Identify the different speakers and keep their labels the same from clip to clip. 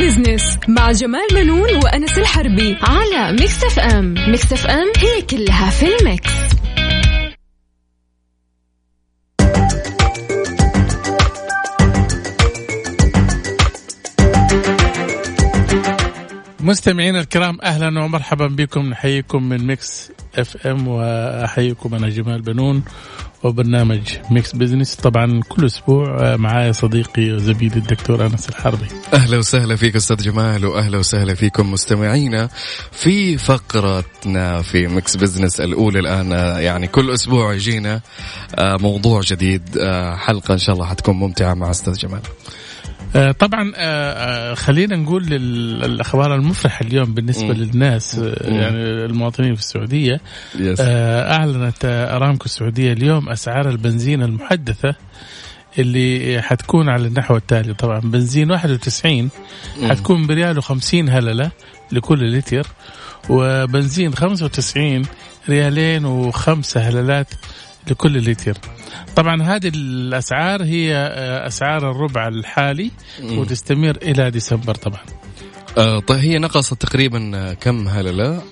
Speaker 1: Business مع جمال بنون وأنس الحربي على Mix FM Mix FM هي كلها في ال mix.
Speaker 2: مستمعينا الكرام أهلا ومرحبا بكم. نحييكم من Mix FM وأحييكم أنا جمال بنون وبرنامج Mix Business طبعا كل أسبوع معايا صديقي وزميلي الدكتور أنس الحربي.
Speaker 3: أهلا وسهلا فيك أستاذ جمال واهلا وسهلا فيكم مستمعينا في فقرتنا في Mix Business الأولى الآن. يعني كل أسبوع يجينا موضوع جديد. حلقة إن شاء الله حتكون ممتعة مع أستاذ جمال.
Speaker 2: آه، طبعا آه، آه، خلينا نقول الأخبار المفرحه اليوم بالنسبة. للناس يعني المواطنين في السعودية. أعلنت أرامكو السعودية اليوم أسعار البنزين المحدثة اللي حتكون على النحو التالي طبعا بنزين 91 حتكون بريال و50 هللة لكل لتر وبنزين 95 ريالين وخمسة هللات لكل لتر طبعا هذه الأسعار هي آه، أسعار الربع الحالي وتستمر إلى ديسمبر طبعا.
Speaker 3: آه طيب هي نقصت تقريبا آه، كم هللة؟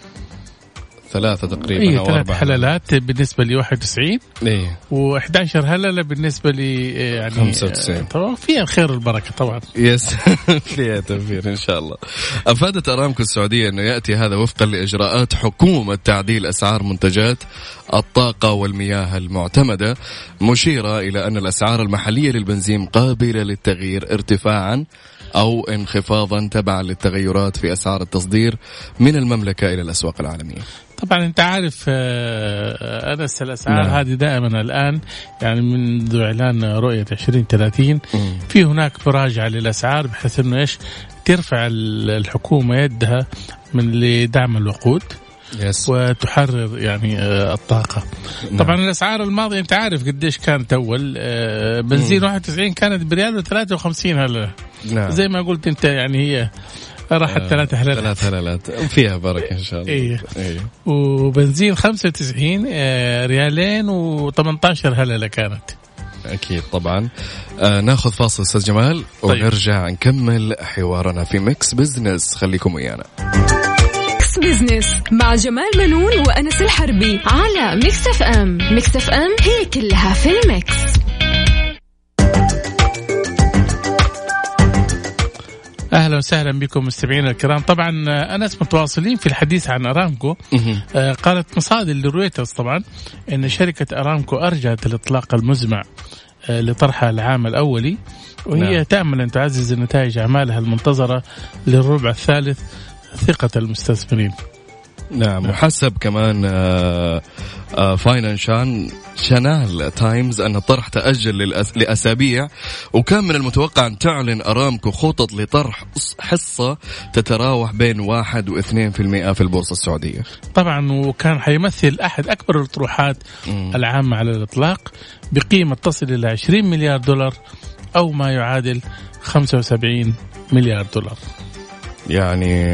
Speaker 3: ثلاثة تقريبا
Speaker 2: إيه أو ثلاث حللات بالنسبة ل 91
Speaker 3: إيه.
Speaker 2: و11 هللة بالنسبة ل يعني
Speaker 3: 95
Speaker 2: طبعا فيها الخير والبركة طبعا.
Speaker 3: يس فيها توفير إن شاء الله. أفادت أرامكو السعودية أنه يأتي هذا وفقا لإجراءات حكومة تعديل أسعار منتجات الطاقة والمياه المعتمدة مشيرة إلى أن الأسعار المحلية للبنزين قابلة للتغيير ارتفاعا أو انخفاضا تبعا للتغيرات في أسعار التصدير من المملكة إلى الأسواق العالمية.
Speaker 2: طبعا أنت عارف آه، أنس الأسعار نعم. هذه دائما الآن يعني منذ إعلان رؤية 2030 في هناك مراجعة للأسعار بحيث إنه إيش ترفع الحكومة يدها من لدعم الوقود
Speaker 3: يس.
Speaker 2: وتحرر يعني آه، الطاقة نعم. طبعا الأسعار الماضية أنت عارف قديش كانت أول آه، بنزين 91 كانت بريال و53 هلا نعم. زي ما قلت أنت يعني هي راحت آه ثلاث هلالات.
Speaker 3: ثلاث هلالات. فيها بركة إن شاء الله.
Speaker 2: إيه, إيه. وبنزين 95 آه ريالين و18 هلله كانت.
Speaker 3: أكيد طبعا. آه ناخذ فاصل أستاذ جمال طيب. ونرجع نكمل حوارنا في Mix Business. خليكم ويانا.
Speaker 1: Business مع جمال بنون وأنس الحربي على Mix FM. Mix FM هي كلها في ال
Speaker 2: mix. أهلا وسهلا بكم مستمعينا الكرام. طبعا أنس متواصلين في الحديث عن أرامكو. آه قالت مصادر لرويترز طبعا إن شركة أرامكو أرجعت الاطلاق المزمع آه لطرحها العام الأولي وهي نعم. تأمل أن تعزز نتائج أعمالها المنتظرة للربع الثالث ثقة المستثمرين.
Speaker 3: نعم وحسب كمان Financial Times أن الطرح تأجل لأسابيع وكان من المتوقع أن تعلن أرامكو خطط لطرح حصة تتراوح بين 1 و 2% في البورصة السعودية.
Speaker 2: طبعا وكان حيمثل أحد أكبر الطروحات العامة على الإطلاق بقيمة تصل إلى 20 مليار دولار أو ما يعادل 75 مليار دولار.
Speaker 3: يعني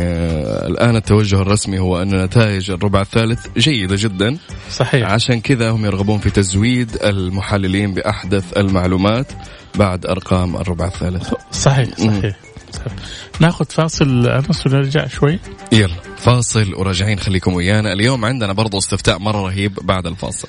Speaker 3: الآن التوجه الرسمي هو أن نتائج الربع الثالث جيدة جدا.
Speaker 2: صحيح.
Speaker 3: عشان كذا هم يرغبون في تزويد المحللين بأحدث المعلومات بعد أرقام الربع الثالث.
Speaker 2: صحيح صحيح. ناخذ فاصل أنس ونرجع شوي.
Speaker 3: يلا فاصل وراجعين خليكم ويانا. اليوم عندنا برضو استفتاء مرة رهيب بعد الفاصل.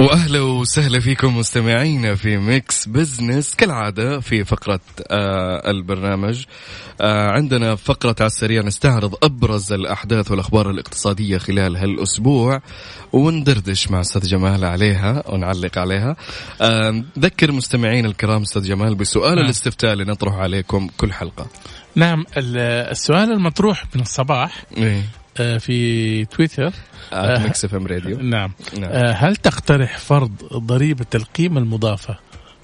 Speaker 3: وأهلا وسهلا فيكم مستمعينا في Mix Business كالعادة في فقرة آه البرنامج آه عندنا فقرة على السريع نستعرض أبرز الأحداث والأخبار الاقتصادية خلال هالأسبوع وندردش مع أستاذ جمال عليها ونعلق عليها آه ذكر مستمعين الكرام أستاذ جمال بسؤال نعم. الاستفتاء اللي نطرح عليكم كل حلقة
Speaker 2: نعم السؤال المطروح من الصباح
Speaker 3: إيه؟
Speaker 2: آه، في تويتر.
Speaker 3: آه Mix FM Radio.
Speaker 2: نعم, نعم. آه هل تقترح فرض ضريبة القيمة المضافة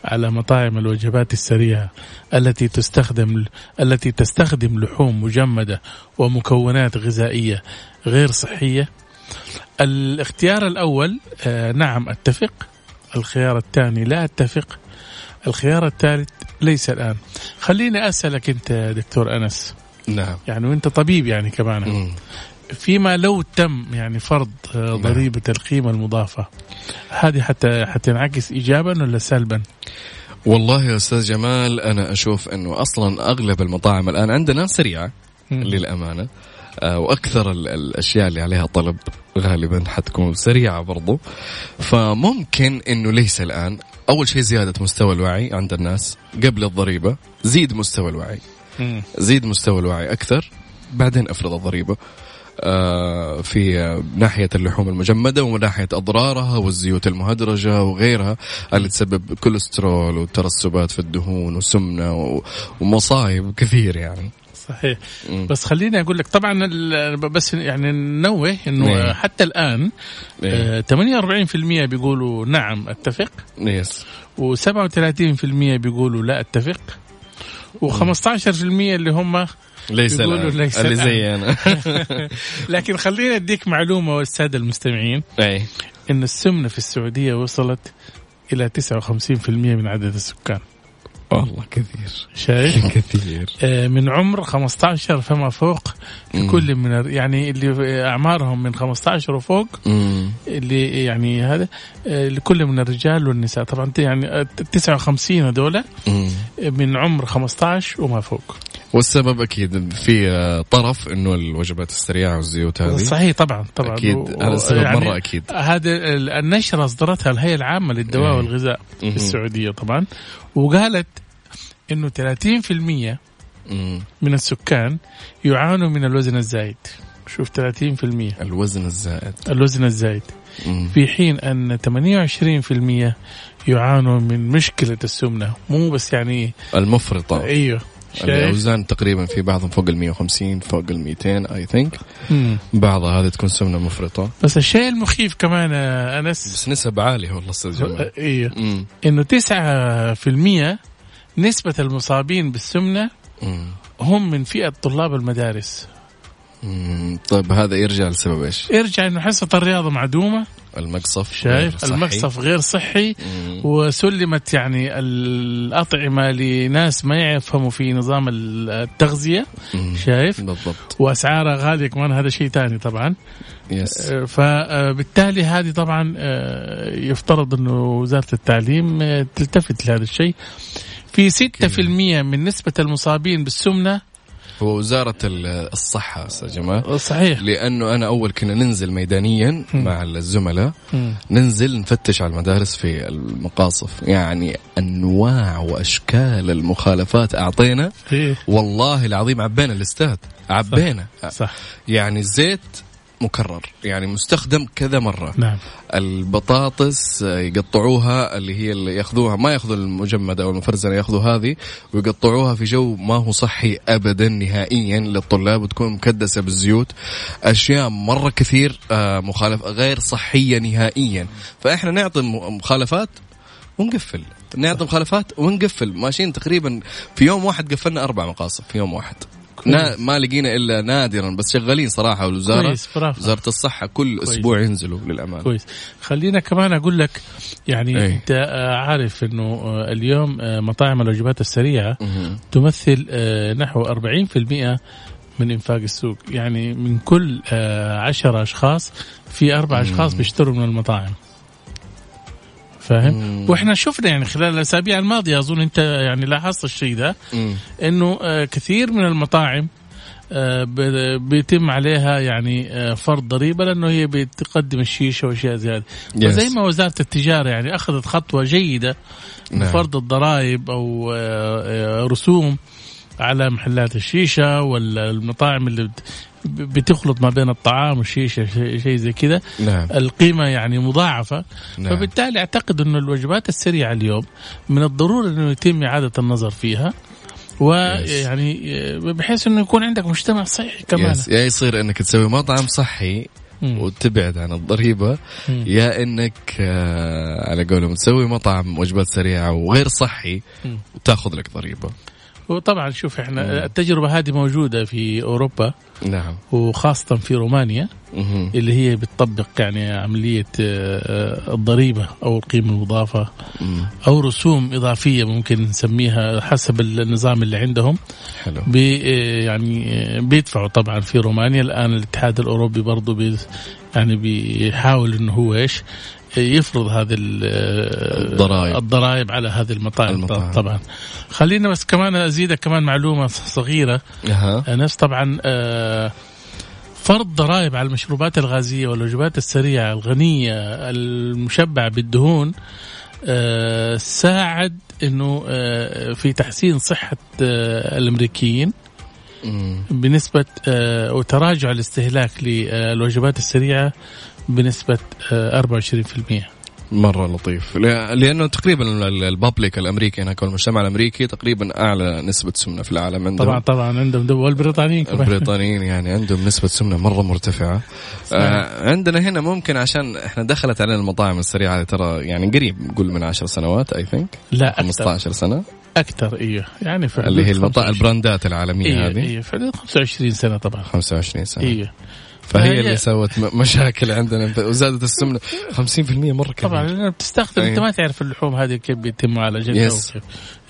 Speaker 2: على مطاعم الوجبات السريعة التي تستخدم التي تستخدم لحوم مجمدة ومكونات غذائية غير صحية؟ الاختيار الأول آه نعم أتفق. الخيار الثاني لا أتفق. الخيار الثالث ليس الآن. خليني أسألك أنت دكتور أنس.
Speaker 3: نعم.
Speaker 2: يعني وأنت طبيب يعني كمان. فيما لو تم يعني فرض آه،
Speaker 3: نعم.
Speaker 2: ضريبة القيمة المضافة هذه حتى حتنعكس إيجابا ولا سلبا؟
Speaker 3: والله يا أستاذ جمال أنا أشوف إنه أصلا أغلب المطاعم الآن عندنا سريعه
Speaker 2: مم.
Speaker 3: للأمانة آه، وأكثر ال- الأشياء اللي عليها طلب غالبا حتكون سريعة برضو فممكن إنه ليس الآن أول شيء زيادة مستوى الوعي عند الناس قبل الضريبة زيد مستوى الوعي. زيد مستوى الوعي أكثر بعدين أفرض الضريبة في آه، ناحية اللحوم المجمدة ومن ناحية أضرارها والزيوت المهدرجة وغيرها اللي تسبب كوليسترول وترسبات في الدهون وسمنة و- ومصايب كثير يعني
Speaker 2: صحيح
Speaker 3: مم.
Speaker 2: بس خليني أقول لك طبعا بس يعني ننوه إنه
Speaker 3: إيه.
Speaker 2: حتى الآن
Speaker 3: إيه.
Speaker 2: آه، 48% بيقولوا نعم أتفق
Speaker 3: يس
Speaker 2: و37% بيقولوا لا أتفق و15% اللي هم
Speaker 3: ليس
Speaker 2: يقولوا
Speaker 3: الآن.
Speaker 2: ليس
Speaker 3: اللي. زي أنا
Speaker 2: لكن خليني أديك معلومة والسادة المستمعين
Speaker 3: أي
Speaker 2: إن السمنة في السعودية وصلت إلى 59% من عدد السكان
Speaker 3: والله كثير
Speaker 2: شايف؟
Speaker 3: كثير
Speaker 2: آه، من عمر 15 فما فوق في. كل من يعني اللي أعمارهم من 15 وفوق
Speaker 3: مم.
Speaker 2: اللي يعني هذا آه، لكل من الرجال والنساء طبعا يعني آه، 59 هذول. من عمر 15 وما فوق
Speaker 3: والسبب أكيد في آه، طرف إنه الوجبات السريعة والزيوت هذه.
Speaker 2: صحيح طبعا طبعا.
Speaker 3: أكيد.
Speaker 2: و-
Speaker 3: هذا السبب
Speaker 2: يعني
Speaker 3: مرة أكيد.
Speaker 2: هذا ال- النشرة أصدرتها الهيئة العامة للدواء
Speaker 3: إيه.
Speaker 2: والغذاء. في السعودية طبعا. وقالت إنه 30%
Speaker 3: مم.
Speaker 2: من السكان يعانوا من الوزن الزايد. شوف 30%
Speaker 3: الوزن الزائد.
Speaker 2: الوزن الزايد.
Speaker 3: مم.
Speaker 2: في حين أن 28% يعانوا من مشكلة السمنة. مو بس يعني المفرطة. شايف
Speaker 3: الأوزان تقريبا في بعضهم فوق ال 150 فوق ال 200 اي ثينك. بعضها هذه تكون سمنة مفرطة
Speaker 2: بس الشيء المخيف كمان يا أنس
Speaker 3: بس نسب عالية والله أستاذ جمال مم.
Speaker 2: إنه 9% نسبة المصابين بالسمنة
Speaker 3: مم.
Speaker 2: هم من فئة طلاب المدارس.
Speaker 3: طيب هذا يرجع لسبب إيش؟
Speaker 2: ارجع إنه حصة الرياضة معدومة
Speaker 3: المقصف غير
Speaker 2: شايف
Speaker 3: صحي.
Speaker 2: المقصف غير صحي.
Speaker 3: مم.
Speaker 2: وسلمت يعني الأطعمة لناس ما يفهموا في نظام التغذية.
Speaker 3: مم.
Speaker 2: شايف؟
Speaker 3: بالضبط.
Speaker 2: وأسعارها غالية كمان هذا شيء ثاني طبعا.
Speaker 3: يس
Speaker 2: آه، فبالتالي هذه طبعا آه، يفترض أنه وزارة التعليم آه، تلتفت لهذا الشيء. في 6% من نسبة المصابين بالسمنة
Speaker 3: هو وزارة ال- الصحة أستاذ جمال
Speaker 2: صحيح.
Speaker 3: لأنه أنا أول كنا ننزل ميدانيا. مع الزملاء. ننزل نفتش على المدارس في المقاصف. يعني أنواع وأشكال المخالفات أعطينا.
Speaker 2: إيه.
Speaker 3: والله العظيم عبينا الاستاد عبينا.
Speaker 2: صح.
Speaker 3: يعني زيت مكرر يعني مستخدم كذا مرة.
Speaker 2: نعم.
Speaker 3: البطاطس يقطعوها اللي هي اللي ياخذوها ما ياخذوا المجمدة أو المفرزنه ياخذوا هذه ويقطعوها في جو ما هو صحي ابدا نهائيا للطلاب وتكون مكدسة بالزيوت. أشياء مرة كثير آه، مخالف غير صحية نهائيا. فإحنا نعطي مخالفات ونقفل. نعطي مخالفات ونقفل. ماشيين تقريبا في يوم واحد قفلنا أربع مقاصف في يوم واحد. نا ما لقينا إلا نادرا بس شغالين صراحة والوزارة
Speaker 2: كويس برافو
Speaker 3: وزارة الصحة كل
Speaker 2: كويس.
Speaker 3: أسبوع ينزلوا للأمانة
Speaker 2: كويس خلينا كمان أقول لك يعني
Speaker 3: أي.
Speaker 2: أنت عارف إنه آه، اليوم آه، مطاعم الوجبات السريعة
Speaker 3: مهم.
Speaker 2: تمثل آه، نحو 40% من إنفاق السوق يعني من كل عشرة أشخاص في أربع أشخاص بيشتروا من المطاعم فاهم
Speaker 3: مم.
Speaker 2: وإحنا شفنا يعني خلال الأسابيع الماضية أظن أنت يعني لاحظت الشيء ده. إنه آه، كثير من المطاعم آه، بيتم عليها يعني آه، فرض ضريبة لأنه هي بتقدم الشيشة وأشياء زي هذه
Speaker 3: Yes.
Speaker 2: وزي ما وزارة التجارة يعني أخذت خطوة جيدة
Speaker 3: نعم.
Speaker 2: بفرض الضرائب أو رسوم على محلات الشيشة ولا المطاعم اللي بتخلط ما بين الطعام والشيشه شيء زي كذا
Speaker 3: نعم
Speaker 2: القيمة يعني مضاعفة
Speaker 3: نعم.
Speaker 2: فبالتالي أعتقد انه الوجبات السريعة اليوم من الضروري أنه يتم إعادة النظر فيها ويعني بحيث أنه يكون عندك مجتمع صحي كمان
Speaker 3: يس. يا يصير إنك تسوي مطعم صحي
Speaker 2: مم.
Speaker 3: وتبعد عن الضريبة
Speaker 2: مم.
Speaker 3: يا إنك آه على قولهم تسوي مطعم وجبات سريعة وغير صحي
Speaker 2: مم.
Speaker 3: وتاخذ لك ضريبة
Speaker 2: وطبعا شوف
Speaker 3: مم.
Speaker 2: إحنا التجربة هذه موجودة في أوروبا نعم. وخاصة في رومانيا اللي هي بتطبق يعني عملية آه، الضريبة أو القيمة المضافة أو رسوم إضافية ممكن نسميها حسب النظام اللي عندهم. حلو. بي يعني بيدفعوا طبعا في رومانيا. الآن الاتحاد الأوروبي برضه بي يعني بيحاول إنه هو إيش؟ يفرض هذه الضرائب. الضرائب على هذه المطاعم, المطاعم. طبعا. خلينا بس كمان ازيدك كمان معلومة صغيرة. أه. ناس طبعا آه، فرض ضرائب على المشروبات الغازية والوجبات السريعة الغنية المشبعة بالدهون آه، ساعد إنه آه، في تحسين صحة الأمريكيين. بنسبة وتراجع الاستهلاك للوجبات السريعة. بنسبة 24% آه،
Speaker 3: مرة لطيف. لأنه تقريبا البابليك الأمريكي هناك المجتمع الأمريكي تقريبا أعلى نسبة سمنة في العالم.
Speaker 2: عندهم طبعا طبعا عندهم دول والبريطانيين
Speaker 3: كمان. البريطانيين يعني عندهم نسبة سمنة مرة مرتفعة. آه عندنا هنا ممكن عشان إحنا دخلت علينا المطاعم السريعة ترى يعني قريب نقول من 10 سنوات اي ثينك
Speaker 2: لا
Speaker 3: 15 سنة.
Speaker 2: أكثر إيوه. يعني
Speaker 3: اللي هي البراندات العالمية إيه هذه.
Speaker 2: إيوه في 25 سنة طبعا.
Speaker 3: 25 سنة. إيوه. فهي اللي سوت مشاكل عندنا. وزادت السمنة 50% مرة كبير
Speaker 2: طبعا لأن بتستخدم أنت ما تعرف اللحوم هذه كيف بيتم معالجتها كيف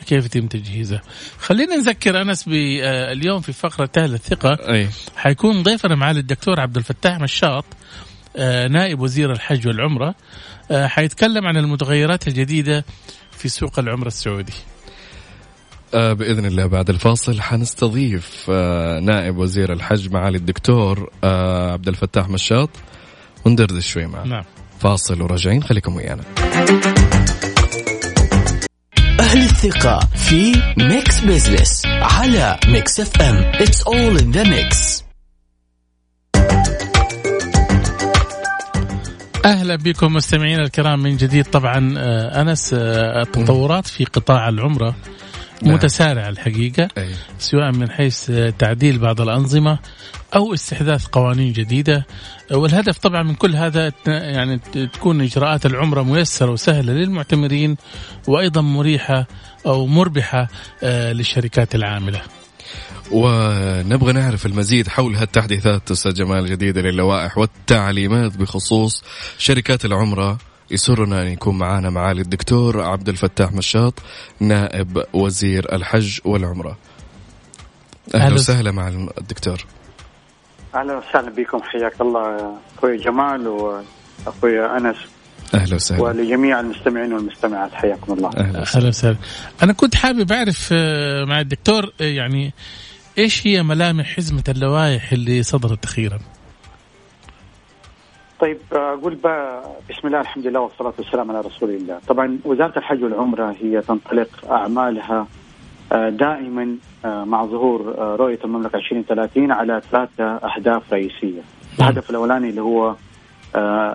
Speaker 2: كيف يتم تجهيزها. خلينا نذكر أنس باليوم في فقرة أهل الثقة. أي. حيكون ضيفنا معالي الدكتور عبد الفتاح مشاط آه، نائب وزير الحج والعمرة. آه، حيتكلم عن المتغيرات الجديدة في سوق العمرة السعودي.
Speaker 3: آه بإذن الله بعد الفاصل حنستضيف آه نائب وزير الحج معالي الدكتور آه عبد الفتاح مشاط. وندردش شوي معه. نعم. فاصل وراجعين خليكم ويانا.
Speaker 4: أهل الثقة في Mix Business على Mix FM it's all in the mix
Speaker 2: أهلا بكم مستمعينا الكرام من جديد. طبعا آه، أنس آه، التطورات في قطاع العمرة. نعم. متسارع الحقيقة أي. سواء من حيث تعديل بعض الأنظمة أو استحداث قوانين جديدة والهدف طبعا من كل هذا يعني تكون إجراءات العمرة ميسرة وسهلة للمعتمرين وأيضا مريحة أو مربحة آه، للشركات العاملة.
Speaker 3: ونبغى نعرف المزيد حول هالتحديثات أستاذ جمال الجديدة للوائح والتعليمات بخصوص شركات العمرة يسرنا أن يكون معنا معالي الدكتور عبد الفتاح مشاط نائب وزير الحج والعمرة. أهلا وسهلا مع الدكتور.
Speaker 5: أهلا وسهلا بكم حياك الله أخوي جمال وأخوي أنس.
Speaker 3: أهلا وسهلا.
Speaker 5: ولجميع المستمعين والمستمعات حياكم الله.
Speaker 2: أهلا وسهلا. أنا كنت حابب أعرف آه، مع الدكتور آه، يعني إيش هي ملامح حزمة اللوائح اللي صدرت أخيرا؟
Speaker 5: طيب أقول بسم الله الحمد لله والصلاة والسلام على رسول الله، طبعا وزارة الحج والعمرة هي تنطلق أعمالها آه، دائما آه، مع ظهور آه، رؤية المملكة 2030 على ثلاثة أهداف رئيسية. الهدف الأولاني اللي هو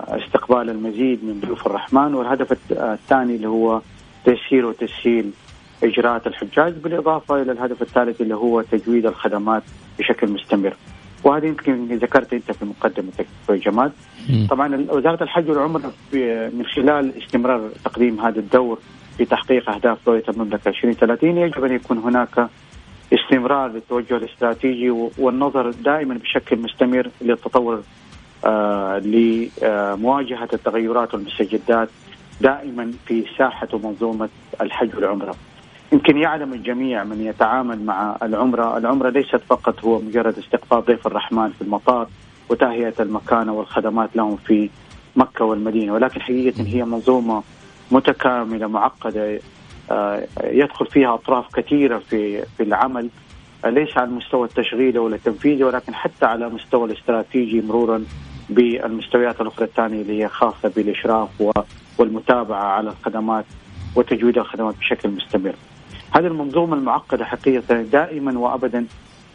Speaker 5: استقبال المزيد من ضيوف الرحمن والهدف الثاني اللي هو تيسير وتسهيل إجراءات الحجاج بالإضافة إلى الهدف الثالث اللي هو تجويد الخدمات بشكل مستمر. وهذه يمكن ذكرت أنت في مقدمتك يا جمال طبعا وزارة الحج والعمرة من خلال استمرار تقديم هذا الدور في تحقيق أهداف رؤيه المملكة 2030 يجب أن يكون هناك استمرار للتوجه الاستراتيجي والنظر دائما بشكل مستمر للتطور آه لمواجهة التغيرات والمستجدات دائما في ساحة ومنظومة الحج والعمرة. يمكن يعلم الجميع من يتعامل مع العمرة العمرة ليست فقط هو مجرد استقبال ضيف الرحمن في المطار وتهيئة المكانة والخدمات لهم في مكة والمدينة ولكن حقيقة هي منظومة متكاملة معقدة آه، يدخل فيها أطراف كثيرة في في العمل ليس على المستوى التشغيلي ولا التنفيذي ولكن حتى على مستوى الاستراتيجي مرورا بالمستويات الأخرى الثانية اللي هي خاصة بالإشراف والمتابعة على الخدمات وتجويد الخدمات بشكل مستمر. هذه المنظومة المعقدة حقيقة دائما وابدا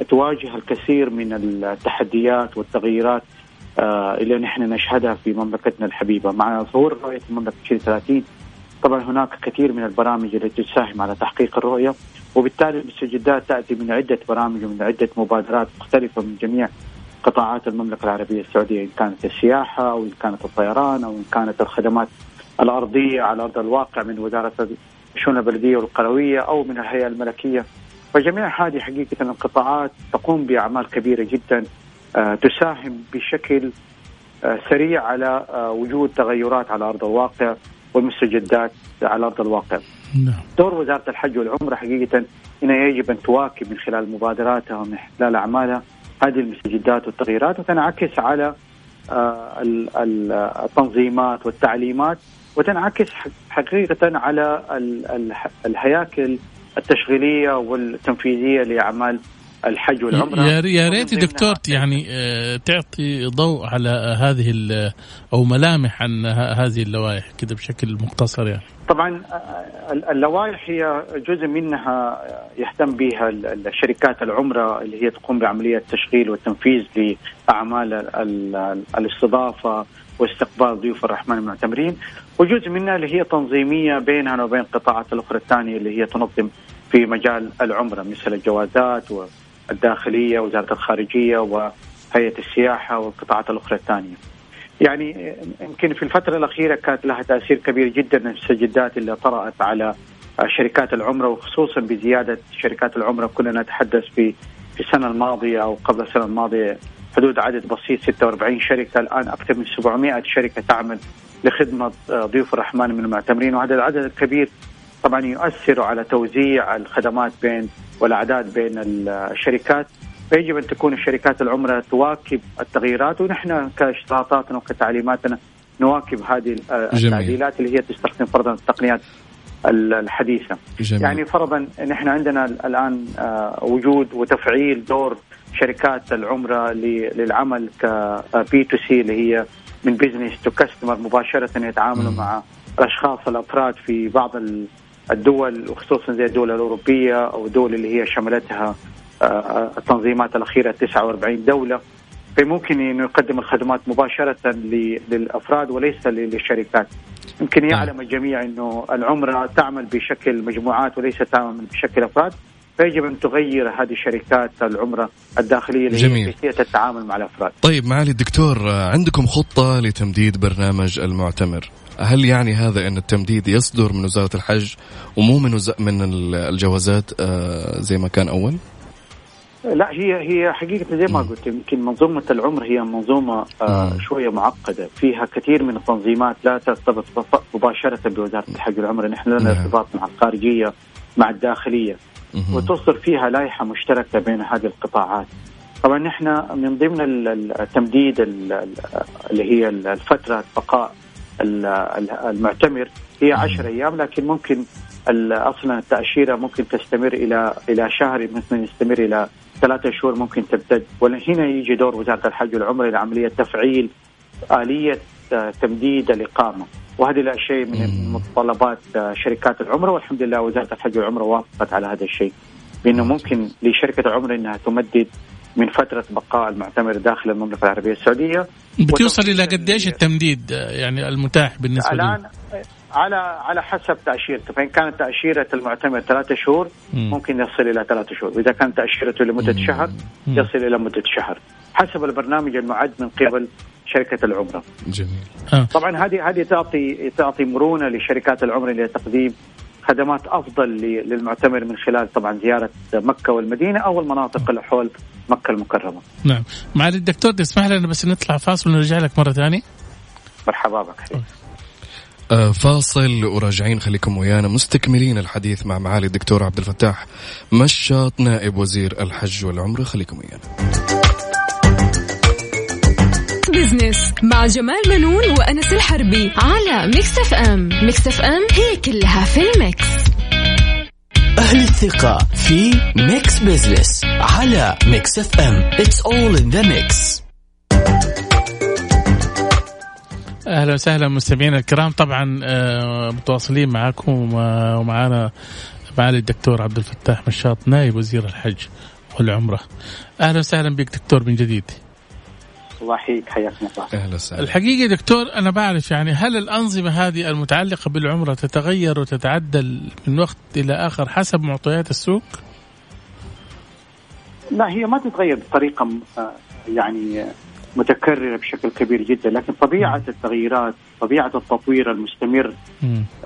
Speaker 5: تواجه الكثير من التحديات والتغييرات آه اللي نحن نشهدها في مملكتنا الحبيبة. مع ظهور رؤية المملكة 2030 طبعا هناك كثير من البرامج التي تساهم على تحقيق الرؤية وبالتالي المستجدات تأتي من عدة برامج ومن عدة مبادرات مختلفة من جميع قطاعات المملكة العربية السعودية إن كانت السياحة أو إن كانت الطيران أو إن كانت الخدمات الأرضية على أرض الواقع من وزارة الشؤون البلدية والقروية أو من الهيئة الملكية فجميع هذه حقيقة القطاعات تقوم بأعمال كبيرة جدا تساهم بشكل سريع على وجود تغيرات على أرض الواقع والمستجدات على أرض الواقع. نعم. دور وزارة الحج والعمرة حقيقة إنها يجب أن تواكب من خلال مبادراتها ومن خلال أعمالها هذه المستجدات والتغييرات وتنعكس على آه، التنظيمات والتعليمات وتنعكس حقيقة على الهياكل التشغيلية والتنفيذية لأعمال الحج والعمرة
Speaker 2: يا ريت دكتور يعني آه، تعطي ضوء على هذه أو ملامح عن هذه اللوائح كده بشكل مختصر يعني.
Speaker 5: طبعا آه، اللوائح هي جزء منها يهتم بها الشركات العمرة اللي هي تقوم بعملية التشغيل والتنفيذ لأعمال الاستضافة واستقبال ضيوف الرحمن المعتمرين. وجزء منها اللي هي تنظيمية بينها وبين القطاعات الأخرى الثانية اللي هي تنظم في مجال العمرة مثل الجوازات الداخلية وزارة الخارجية وهيئة السياحة والقطاعات الأخرى الثانية. يعني يمكن في الفترة الأخيرة كانت لها تأثير كبير جدا المستجدات اللي طرأت على شركات العمرة وخصوصا بزيادة شركات العمرة كنا نتحدث في في السنة الماضية أو قبل السنة الماضية حدود عدد بسيط 46 شركة الآن أكثر من 700 شركة تعمل لخدمة ضيوف الرحمن من المعتمرين وهذا العدد الكبير طبعا يؤثر على توزيع الخدمات بين والأعداد بين الشركات فيجب أن تكون الشركات العمره تواكب التغييرات ونحن كاشتراطاتنا وكتعليماتنا نواكب هذه التعديلات اللي هي تستخدم فرضا التقنيات الحديثة. جميل. يعني فرضا نحن عندنا الآن آه، وجود وتفعيل دور شركات العمره للعمل ك B to C اللي هي من business to customer مباشرة يتعاملوا مع الأشخاص الأفراد في بعض الدول وخصوصا زي الدول الأوروبية أو الدول اللي هي شملتها آه، التنظيمات الأخيرة 49 دولة فممكن إنه يقدم الخدمات مباشرة للأفراد وليس للشركات. يمكن نعم. يعلم الجميع إنه العمره تعمل بشكل مجموعات وليس تعمل بشكل أفراد فيجب أن تغير هذه الشركات العمرة الداخلية جميل. كيفية التعامل مع الأفراد.
Speaker 3: طيب معالي الدكتور عندكم خطة لتمديد برنامج المعتمر. هل يعني هذا أن التمديد يصدر من وزارة الحج ومو من وز... من الجوازات آه، زي ما كان أول؟
Speaker 5: لا هي هي حقيقة زي ما قلت يمكن منظومة العمر هي منظومة آه شوية معقدة. فيها كثير من التنظيمات لا ترتبط مباشرة بوزارة الحج والعمره نحن لنا نعم. ارتباط مع الخارجية مع الداخلية. وتصدر فيها لائحة مشتركة بين هذه القطاعات. طبعا نحن من ضمن التمديد اللي هي الفترة بقاء المعتمر هي 10 أيام لكن ممكن أصلا التأشيرة ممكن تستمر إلى إلى شهر ممكن يستمر إلى ثلاثة شهور ممكن تمتد وهنا يجي دور وزارة الحج والعمرة لعملية تفعيل آلية تمديد الإقامة. وهذه لا شيء من متطلبات شركات العمرة والحمد لله وزارة الحج والعمرة وافقت على هذا الشيء. بأنه ممكن لشركة العمره إنها تمدد من فترة بقاء المعتمر داخل المملكة العربية السعودية
Speaker 2: بتوصل إلى قديش التمديد يعني المتاح بالنسبة
Speaker 5: الآن على على حسب تأشيرته فإن كانت تأشيرة المعتمر ثلاثة شهور مم. ممكن يصل إلى ثلاثة شهور واذا كانت تأشيرته لمدة مم. شهر يصل إلى مدة شهر حسب البرنامج المعد من قبل شركة العمرة. جميل. آه. طبعا هذه هذه تعطي تعطي مرونة لشركات العمره لتقديم خدمات أفضل للمعتمر من خلال طبعا زيارة مكة والمدينة أو المناطق اللي حول مكة المكرمة.
Speaker 2: نعم، معالي الدكتور تسمح لنا بس نطلع فاصل ونرجع لك مرة ثانية.
Speaker 5: مرحبا بك.
Speaker 3: آه فاصل وراجعين خليكم ويانا مستكملين الحديث مع معالي الدكتور عبد الفتاح مشاط نائب وزير الحج والعمرة خليكم ويانا.
Speaker 1: Business مع جمال بنون وأنس الحربي على Mix FM Mix FM هي كلها في ال mix.
Speaker 4: أهل الثقة في Mix Business على Mix FM it's all in the mix.
Speaker 2: أهلا وسهلا مستمعينا الكرام. طبعا آه، متواصلين معكم ومعنا معالي الدكتور عبد الفتاح مشاط نائب وزير الحج والعمرة. أهلا وسهلا بك دكتور من جديد.
Speaker 5: الله يحييك حياكم الله.
Speaker 3: أهلا وسهلا.
Speaker 2: الحقيقة دكتور أنا بعرف يعني هل الأنظمة هذه المتعلقة بالعمرة تتغير وتتعدل من وقت إلى آخر حسب معطيات السوق؟
Speaker 5: لا هي ما تتغير بطريقة آه، يعني متكررة بشكل كبير جدا لكن طبيعة التغييرات طبيعة التطوير المستمر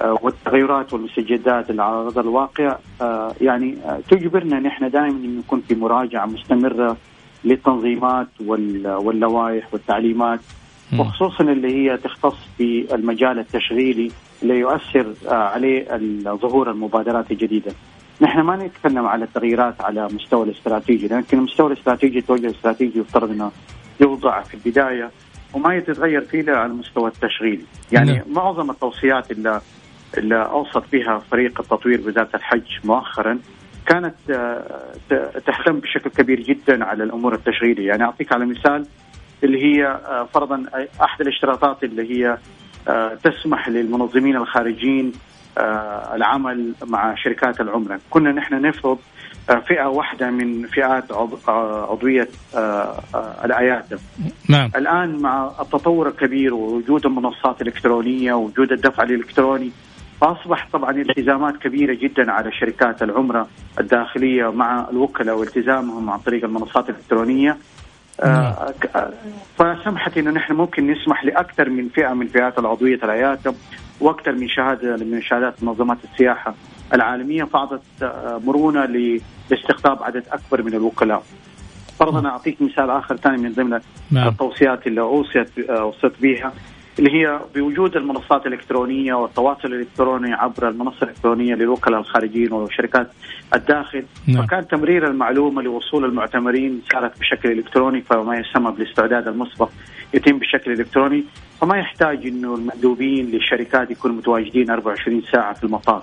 Speaker 5: آه، والتغيرات والمستجدات اللي على أرض الواقع آه، يعني تجبرنا نحن دائما نكون في مراجعة مستمرة للتنظيمات واللوائح والتعليمات وخصوصا اللي هي تختص بالمجال التشغيلي اللي يؤثر آه، عليه ظهور المبادرات الجديدة. نحن ما نتكلم على التغييرات على مستوى الاستراتيجي لكن المستوى الاستراتيجي التوجه الاستراتيجي يفترض إنه يوضع في البداية وما يتغير فيه على المستوى التشغيلي يعني نعم. معظم التوصيات اللي اللي أوصت فيها فريق التطوير وزاره الحج مؤخرا كانت آه، تهتم بشكل كبير جدا على الأمور التشغيلية. يعني أعطيك على مثال اللي هي آه، فرضا أحد الاشتراطات اللي هي آه، تسمح للمنظمين الخارجيين العمل مع شركات العملة. كنا نحن نفرض فئة واحدة من فئات عضوية الاياتم نعم. الآن مع التطور الكبير ووجود المنصات الإلكترونية ووجود الدفع الإلكتروني فاصبح طبعا التزامات كبيرة جدا على شركات العمرة الداخلية مع الوكلاء والتزامهم عن طريق المنصات الإلكترونية آه فسمحت إنه نحن ممكن نسمح لأكثر من فئة من فئات العضوية العيادة وأكثر من شهادة من شهادات منظمات السياحة العالمية فاعطت آه، مرونة لاستقطاب عدد أكبر من الوكلاء. فرضا أعطيك مثال آخر ثاني من ضمن نعم. التوصيات اللي أوصيت آه، أوصيت بها اللي هي بوجود المنصات الإلكترونية والتواصل الإلكتروني عبر المنصة الإلكترونية للوكلاء الخارجيين وشركات الداخل. نعم. فكان تمرير المعلومة لوصول المعتمرين صارت بشكل إلكتروني فما يسمى بالاستعداد المسبق يتم بشكل إلكتروني. فما يحتاج إنه المندوبين للشركات يكونوا متواجدين 24 ساعة في المطار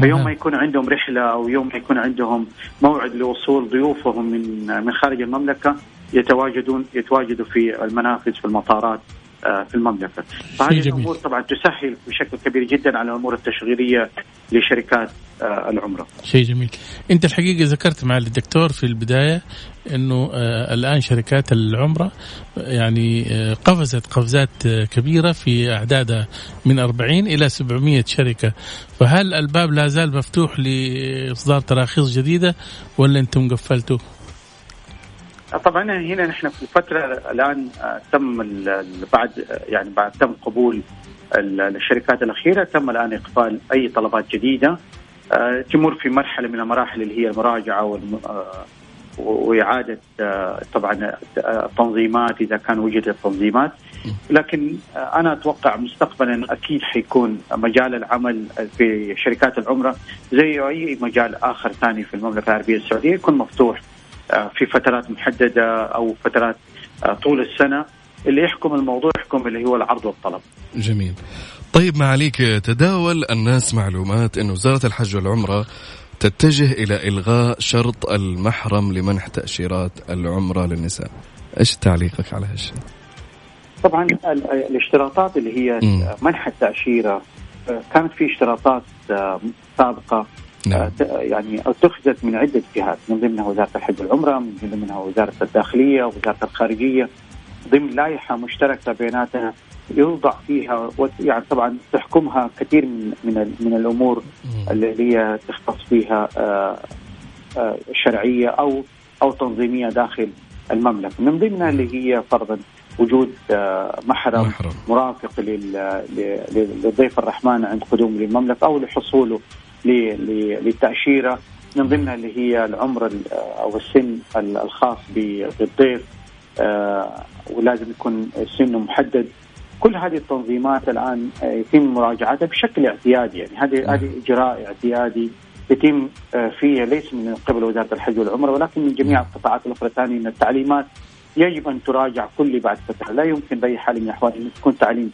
Speaker 5: فيوم ما يكون عندهم رحلة أو يوم ما يكون عندهم موعد لوصول ضيوفهم من من خارج المملكة يتواجدون يتواجدوا في المنافذ في المطارات. في المملكة. فهذه الأمور طبعا تسهل بشكل كبير جدا على الأمور التشغيلية لشركات آه، العمرة.
Speaker 2: شيء جميل. أنت الحقيقة ذكرت مع الدكتور في البداية إنه آه، الآن شركات العمرة يعني قفزت قفزات كبيرة في أعدادها من 40 إلى 700 شركة. فهل الباب لا زال مفتوح لإصدار تراخيص جديدة ولا أنتم قفلتوا؟
Speaker 5: طبعا هنا نحن في الفترة الآن آه، تم بعد يعني بعد تم قبول الشركات الأخيرة تم الآن إقبال أي طلبات جديدة. آه، تمر في مرحلة من المراحل اللي هي المراجعة آه، وإعادة طبعا التنظيمات إذا كان وجدت تنظيمات لكن أنا أتوقع مستقبلا أكيد حيكون مجال العمل في شركات العمرة زي أي مجال آخر ثاني في المملكة العربية السعودية يكون مفتوح. آه، في فترات محددة أو فترات آه، طول السنة اللي يحكم الموضوع يحكم اللي هو العرض والطلب.
Speaker 3: جميل. طيب ما عليك تداول الناس معلومات انه وزارة الحج والعمرة تتجه إلى إلغاء شرط المحرم لمنح تأشيرات العمرة للنساء. إيش تعليقك على هالشيء؟
Speaker 5: طبعا الاشتراطات اللي هي. منح التأشيرة آه، كانت في اشتراطات سابقة نعم. آه، يعني اتخذت من عدة جهات من ضمنها وزارة الحج والعمرة من ضمنها وزارة الداخلية وزارة الخارجية ضمن لائحة مشتركة بيناتنا يوضع فيها يعني طبعا تحكمها كثير من من من الأمور اللي هي تختص فيها آه، آه، شرعية أو أو تنظيمية داخل المملكة من ضمنها اللي هي فرضا وجود محرم, محرم. مرافق للضيف الرحمن عند قدومه للمملكة أو لحصوله للتأشيرة من ضمنها اللي هي العمر أو السن الخاص بالضيف آه، ولازم يكون سنه محدد. كل هذه التنظيمات الآن يتم مراجعتها بشكل اعتيادي. يعني هذه نعم. هذه إجراء اعتيادي يتم آه، فيه ليس من قبل وزارة الحج والعمرة ولكن من جميع نعم. القطاعات الأخرى الثانية ان التعليمات. يجب أن تراجع كل بعد فترة، لا يمكن بأي حال من الأحوال أن تكون تعليم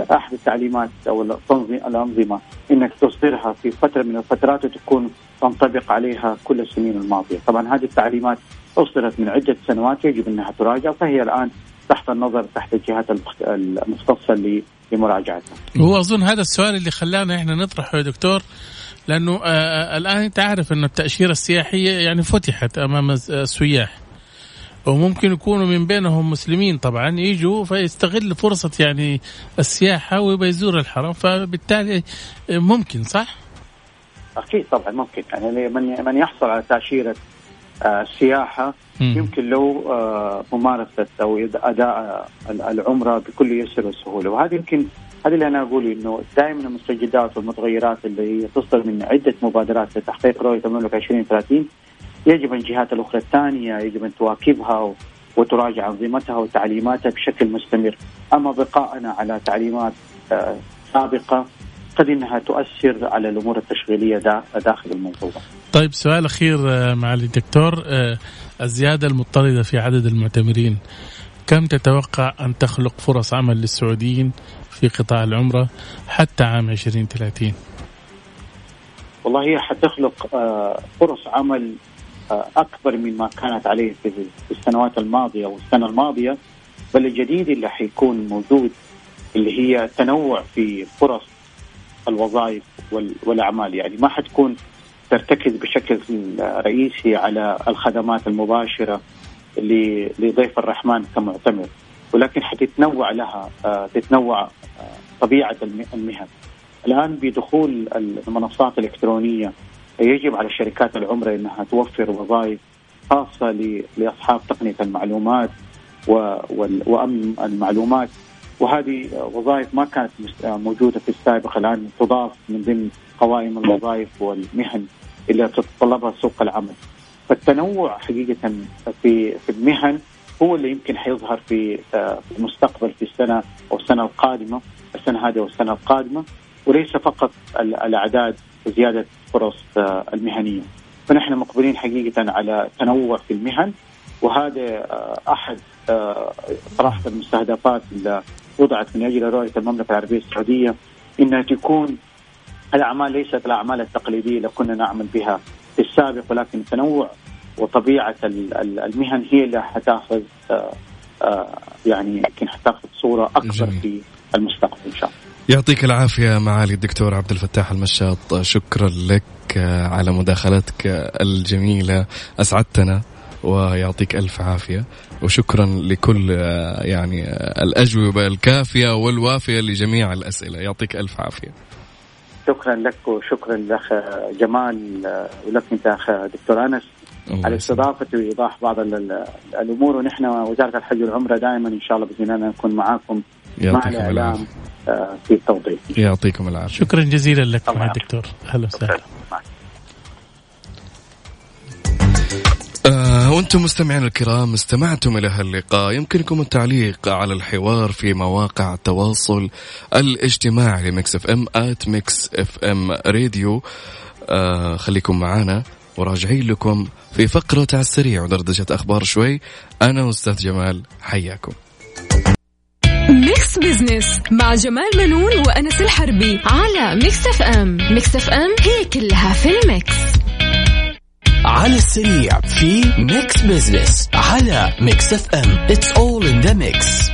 Speaker 5: أحد التعليمات أو الانظمه إنك تصدرها في فترة من الفترات وتكون تنطبق عليها كل السنين الماضية، طبعا هذه التعليمات أصدرت من عدة سنوات يجب أنها تراجع فهي الآن تحت النظر تحت الجهات المختصة لمراجعتها.
Speaker 2: هو أظن هذا السؤال اللي خلانا إحنا نطرحه يا دكتور لأنه آه، آه، الآن انت عارف انه التأشيرة السياحية يعني فتحت أمام السياح وممكن يكونوا من بينهم مسلمين طبعا يجوا فيستغل فرصة يعني السياحة ويبقى يزور الحرم. فبالتالي ممكن صح؟
Speaker 5: أكيد طبعا ممكن. يعني من من يحصل على تأشيرة آه، السياحة يمكن له آه، ممارسة أو أداء العمرة بكل يسر وسهولة. وهذا يمكن هذا اللي أنا أقول إنه دائما المستجدات والمتغيرات اللي هي تصدر من عدة مبادرات لتحقيق رؤية المملكة 2030 يجب الجهات الأخرى الثانية يجب أن تواكبها وتراجع أنظمتها وتعليماتها بشكل مستمر، أما بقائنا على تعليمات آه، سابقة قد إنها تؤثر على الأمور التشغيلية داخل المنظومة.
Speaker 2: طيب سؤال أخير آه، معالي الدكتور آه، الزيادة المضطرده في عدد المعتمرين كم تتوقع أن تخلق فرص عمل للسعوديين في قطاع العمرة حتى عام 2030
Speaker 5: والله هي حتخلق فرص عمل أكبر مما كانت عليه في السنوات الماضية والسنة الماضية بل الجديد اللي حيكون موجود اللي هي تنوع في فرص الوظائف والأعمال. يعني ما حتكون ترتكز بشكل رئيسي على الخدمات المباشرة لضيف الرحمن كمعتمر. ولكن حتتنوع لها آه، تتنوع طبيعة المهن. الآن بدخول المنصات الإلكترونية يجب على شركات العمره إنها توفر وظائف خاصة لأصحاب تقنية المعلومات وأمن المعلومات وهذه وظائف ما كانت موجودة في السابق الآن تضاف من ضمن قوائم الوظائف والمهن اللي تتطلبها سوق العمل. فالتنوع حقيقة في في المهن هو اللي يمكن حيظهر في المستقبل في السنة أو السنة القادمة السنة هذه والسنة القادمة وليس فقط الأعداد وزياده فرص آه، المهنية فنحن مقبلين حقيقة على تنوع في المهن وهذا آه، أحد آه، صراحة المستهدفات اللي وضعت من أجل رؤية المملكة العربية السعودية إنها تكون الأعمال ليست الأعمال التقليدية اللي كنا نعمل بها في السابق ولكن التنوع وطبيعة المهن هي اللي حتاخذ يعني يمكن حتاخذ صورة أكبر جميل. في المستقبل إن شاء الله.
Speaker 3: يعطيك العافية معالي الدكتور عبد الفتاح المشاط. شكرا لك على مداخلتك الجميلة أسعدتنا ويعطيك ألف عافية. وشكرا لكل يعني الأجوبة الكافية والوافية لجميع الأسئلة. يعطيك ألف عافية.
Speaker 5: شكرا لك وشكرا لأخ جمال ولك أنت أخ دكتور أنس. على استضافتي وإيضاح بعض الأمور ونحن وزارة الحج والعمرة دائما إن شاء الله بإذن الله نكون معاكم. مع الإعلام في التوضيح.
Speaker 3: يعطيكم العافية.
Speaker 2: شكرا جزيلا لك مع الدكتور أهلا وسهلا.
Speaker 3: آه وأنتم مستمعين الكرام استمعتم إلى هاللقاء. يمكنكم التعليق على الحوار في مواقع التواصل الاجتماعي ل Mix FM at Mix FM Radio. آه خليكم معنا وراجعين لكم في فقرة على السريع ودردشة أخبار شوي. أنا أستاذ جمال حياكم.
Speaker 1: Mix Business مع جمال منون وأنس الحربي على Mix FM. Mix FM هي كلها في ال mix.
Speaker 4: على السريع في Mix Business على Mix FM. It's all in the mix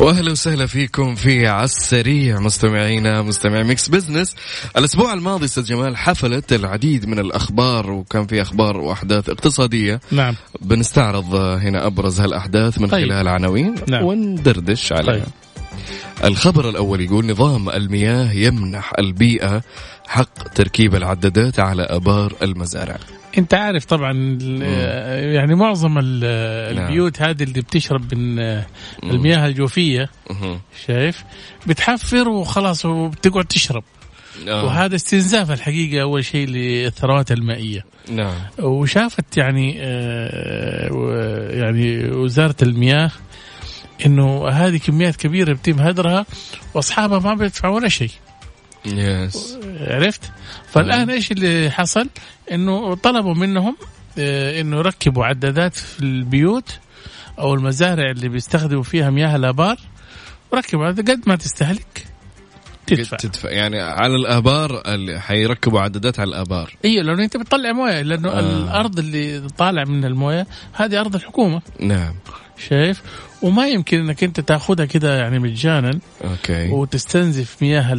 Speaker 3: واهلا وسهلا فيكم في عالسريع مستمعينا مستمعي Mix Business الأسبوع الماضي أستاذ جمال حفلت العديد من الأخبار وكان في أخبار وأحداث اقتصادية
Speaker 2: نعم
Speaker 3: بنستعرض هنا أبرز هالأحداث من طيب. خلال عناوين نعم. وندردش عليها طيب. الخبر الأول يقول نظام المياه يمنح البيئة حق تركيب العدادات على آبار المزارع
Speaker 2: انت عارف طبعا يعني معظم نعم. البيوت هذه اللي بتشرب من المياه الجوفية شايف؟ بتحفر وخلاص وبتقعد تشرب. آه. وهذا استنزاف الحقيقة أول شيء للثروات المائية.
Speaker 3: نعم.
Speaker 2: وشافت يعني آه يعني وزارة المياه إنه هذه كميات كبيرة بيتم هدرها وأصحابها ما بيدفعوا ولا شيء.
Speaker 3: يس
Speaker 2: عرفت؟ فالآن إيش اللي حصل؟ إنه طلبوا منهم آه، إنه يركبوا عدادات في البيوت أو المزارع اللي بيستخدموا فيها مياه الآبار وركبوا قد ما تستهلك تدفع.
Speaker 3: تدفع. يعني على الآبار اللي حيركبوا عدادات على الآبار.
Speaker 2: أيوه لأنه أنت بتطلع موية لأنه آه. الأرض اللي طالع من الموية هذه أرض الحكومة.
Speaker 3: نعم.
Speaker 2: شايف؟ وما يمكن إنك أنت تأخذها كده يعني مجانا.
Speaker 3: أوكي.
Speaker 2: وتستنزف مياه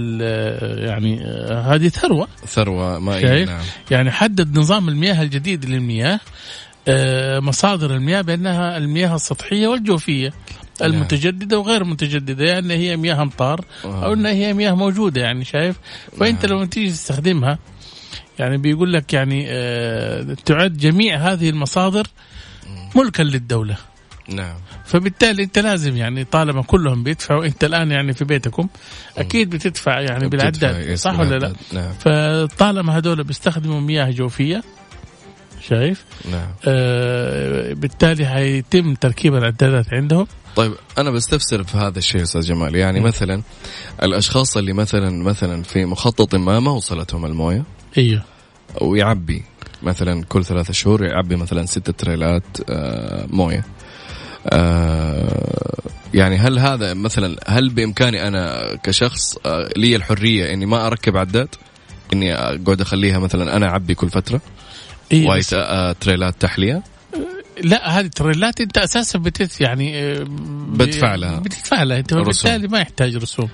Speaker 2: يعني هذه ثروة.
Speaker 3: ثروة
Speaker 2: مائية نعم. يعني حدد نظام المياه الجديد للمياه. آه، مصادر المياه بأنها المياه السطحية والجوفية. نعم. المتجددة وغير المتجدده يعني هي مياه أمطار أو انها هي مياه موجودة يعني شايف؟ فأنت نعم. لو تيجي تستخدمها يعني بيقول لك يعني آه، تعد جميع هذه المصادر ملكا للدولة.
Speaker 3: نعم
Speaker 2: فبالتالي انت لازم يعني طالما كلهم بيدفعوا انت الآن يعني في بيتكم أكيد بتدفع يعني بالعداد صح ولا لا؟ نعم. فطالما هذول بيستخدموا مياه جوفية شايف؟ نعم آه بالتالي حيتم تركيب العدادات عندهم
Speaker 3: طيب أنا بستفسر في هذا الشيء أستاذ جمال يعني م. مثلا الأشخاص اللي مثلا مثلا في مخطط ما ما وصلتهم الموية
Speaker 2: إيوه
Speaker 3: ويعبي مثلا كل ثلاثة شهور يعبي مثلا ستة تريلات آه موية يعني هل هذا مثلا هل بإمكاني أنا كشخص آه لي الحرية إني ما أركب عداد؟ إني اقعد أخليها مثلا أنا أعبي كل فترة؟ إيه وايت آه تريلات تحلية؟
Speaker 2: لا هذه التريلات أنت أساسا بتت يعني
Speaker 3: آه، بدفع لها
Speaker 2: بتدفع لها انت بالتالي ما يحتاج رسوم.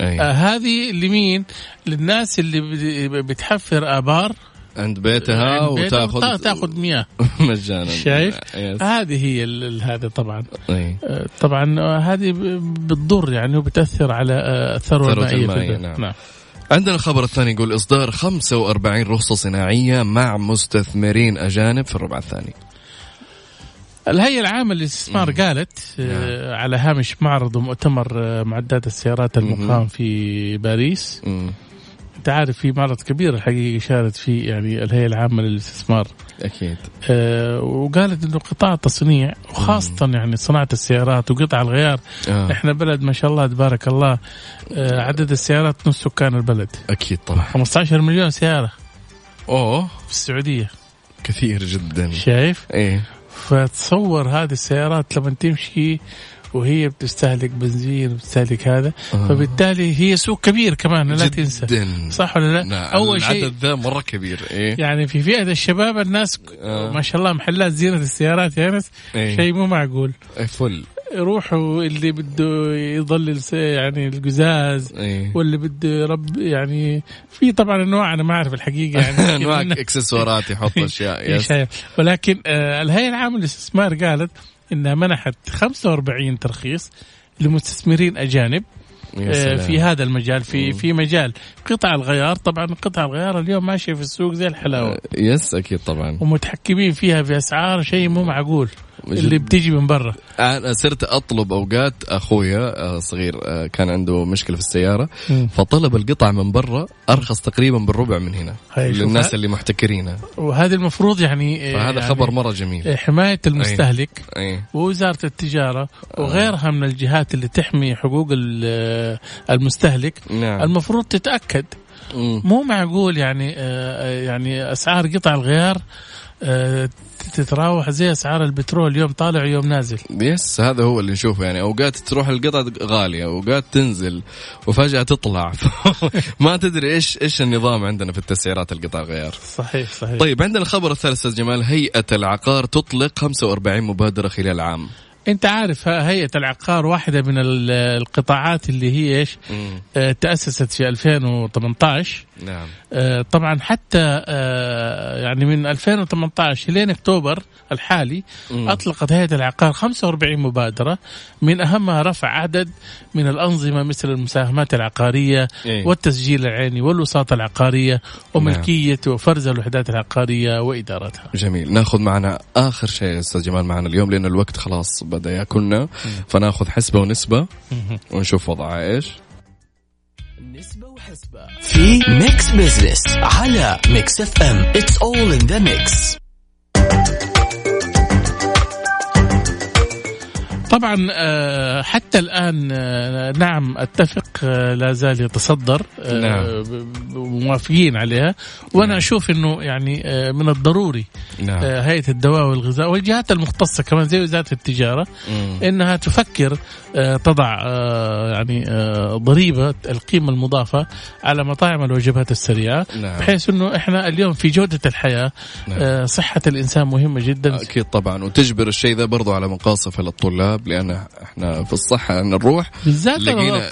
Speaker 2: أيه. آه هذه لمين؟ للناس اللي بتحفر آبار.
Speaker 3: عند بيتها وتاخذ
Speaker 2: تاخذ مياه
Speaker 3: مجانا
Speaker 2: شايف؟ هذه هي هذا طبعا أي. آه، طبعا آه، هذه بتضر يعني وبتأثر على الثروه المائية
Speaker 3: نعم. نعم. عندنا الخبر الثاني يقول إصدار 45 رخصة صناعية مع مستثمرين أجانب في الربع الثاني
Speaker 2: الهيئة العامة للاستثمار قالت آه نعم. على هامش معرض ومؤتمر آه، معدات السيارات المقام في باريس مم. انت عارف في معرض كبير الحقيقة شارت فيه يعني الهيئة العامة للاستثمار.
Speaker 3: أكيد.
Speaker 2: آه وقالت إنه قطاع التصنيع وخاصة مم. يعني صناعة السيارات وقطع الغيار آه. إحنا بلد ما شاء الله تبارك الله آه عدد السيارات نص سكان البلد.
Speaker 3: أكيد طبعا.
Speaker 2: 15 مليون سيارة
Speaker 3: أوه.
Speaker 2: في السعودية.
Speaker 3: كثير جدا.
Speaker 2: شايف؟
Speaker 3: إيه.
Speaker 2: فتصور هذه السيارات لما تمشي وهي بتستهلك بنزين وبتستهلك هذا آه. فبالتالي هي سوق كبير كمان لا تنسى صح ولا لا؟
Speaker 3: نعم. أول شيء العدد ذا مرة كبير إيه؟
Speaker 2: يعني في فئة الشباب الناس آه. ما شاء الله محلات زينه السيارات يا ناس إيه؟ شيء مو معقول
Speaker 3: إيه فل
Speaker 2: روحوا اللي بده يظلل يعني القزاز أيه. واللي بده رب يعني في طبعا أنواع أنا ما أعرف الحقيقة يعني
Speaker 3: أنواع اكسسوارات يحط أشياء يس.
Speaker 2: ولكن آه الهيئة العامة للاستثمار قالت إنها منحت 45 ترخيص لمستثمرين أجانب آه، في هذا المجال في في مجال قطع الغيار. طبعا قطع الغيار اليوم ماشيه في السوق زي الحلاوة. آه،
Speaker 3: يس أكيد طبعا.
Speaker 2: ومتحكمين فيها باسعار شيء مو معقول. اللي بتيجي من برا.
Speaker 3: أنا صرت أطلب أوقات أخويا آه، صغير آه، كان عنده مشكلة في السيارة فطلب القطع من برا أرخص تقريبا بالربع من هنا للناس اللي محتكرينها.
Speaker 2: وهذا المفروض يعني
Speaker 3: فهذا
Speaker 2: يعني
Speaker 3: خبر مرة جميل.
Speaker 2: حماية المستهلك أي. أي. ووزارة التجارة وغيرها من الجهات اللي تحمي حقوق المستهلك. نعم. المفروض تتأكد. مو معقول يعني آه، يعني أسعار قطع الغيار تتراوح زي أسعار البترول يوم طالع يوم نازل.
Speaker 3: يس هذا هو اللي نشوفه. يعني أوقات تروح القطع غالية أوقات تنزل وفجأة تطلع. ما تدري إيش إيش النظام عندنا في التسعيرات القطع غيار
Speaker 2: صحيح صحيح.
Speaker 3: طيب عندنا الخبر الثالث أستاذ جمال هيئة العقار تطلق 45 مبادرة خلال عام.
Speaker 2: انت عارف هيئة العقار واحدة من القطاعات اللي هي إيش آه تأسست في 2018
Speaker 3: نعم
Speaker 2: آه طبعا حتى آه يعني من 2018 لين أكتوبر الحالي مم. أطلقت هيئة العقار 45 مبادرة من أهمها رفع عدد من الأنظمة مثل المساهمات العقارية إيه؟ والتسجيل العيني والوساطة العقارية وملكية نعم. وفرز الوحدات العقارية وإدارتها.
Speaker 3: جميل، ناخذ معنا آخر شيء أستاذ جمال معنا اليوم لأن الوقت خلاص بدأ يأكلنا. فناخذ حسبة ونسبة ونشوف وضعها إيش.
Speaker 4: نسبة وحسبة. في Mix Business على Mix FM It's all in the mix
Speaker 2: طبعا آه، حتى الآن آه، نعم أتفق آه، لا زال يتصدر نعم. موافقين عليها وأنا نعم. أشوف إنه يعني من الضروري نعم. هيئة الدواء والغذاء والجهات المختصة كمان زي وزارة التجارة مم. إنها تفكر تضع يعني ضريبة القيمة المضافة على مطاعم الوجبات السريعة نعم. بحيث إنه إحنا اليوم في جودة الحياة نعم. صحة الإنسان مهمة جدا
Speaker 3: أكيد طبعا وتجبر الشيء ذا برضو على مقاصف للطلاب لأن إحنا في الصحة نروح
Speaker 2: بالذات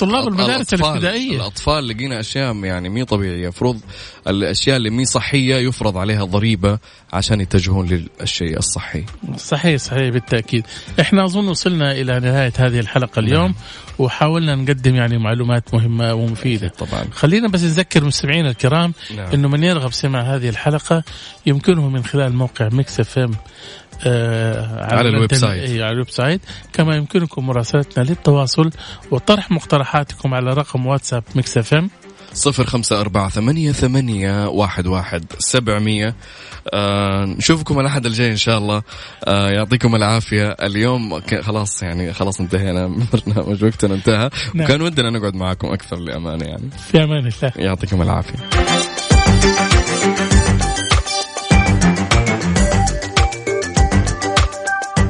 Speaker 2: طلاب المدارس الابتدائية.
Speaker 3: الأطفال لقينا أشياء يعني مي طبيعية. المفروض الأشياء اللي مي صحية يفرض عليها ضريبة عشان يتجهون للشيء الصحي.
Speaker 2: صحيح صحيح بالتأكيد. إحنا أظن وصلنا إلى نهاية هذه الحلقة اليوم نعم. وحاولنا نقدم يعني معلومات مهمة ومفيدة.
Speaker 3: طبعا.
Speaker 2: خلينا بس نذكر مستمعينا الكرام نعم. إنه من يرغب سمع هذه الحلقة يمكنه من خلال موقع Mix
Speaker 3: FM. على, على ال website.
Speaker 2: على ال website. كما يمكنكم مراسلتنا للتواصل وطرح مقترحاتكم على رقم واتساب Mix FM.
Speaker 3: صفر خمسة أربعة ثمانية, ثمانية واحد, واحد سبعمية. آه نشوفكم الأحد الجاي إن شاء الله. آه يعطيكم العافية. اليوم خلاص يعني خلاص انتهينا. من برنامج وقتنا انتهى. نعم. وكان ودنا نقعد معكم أكثر لأمانة يعني.
Speaker 2: في أمان الله.
Speaker 3: يعطيكم العافية.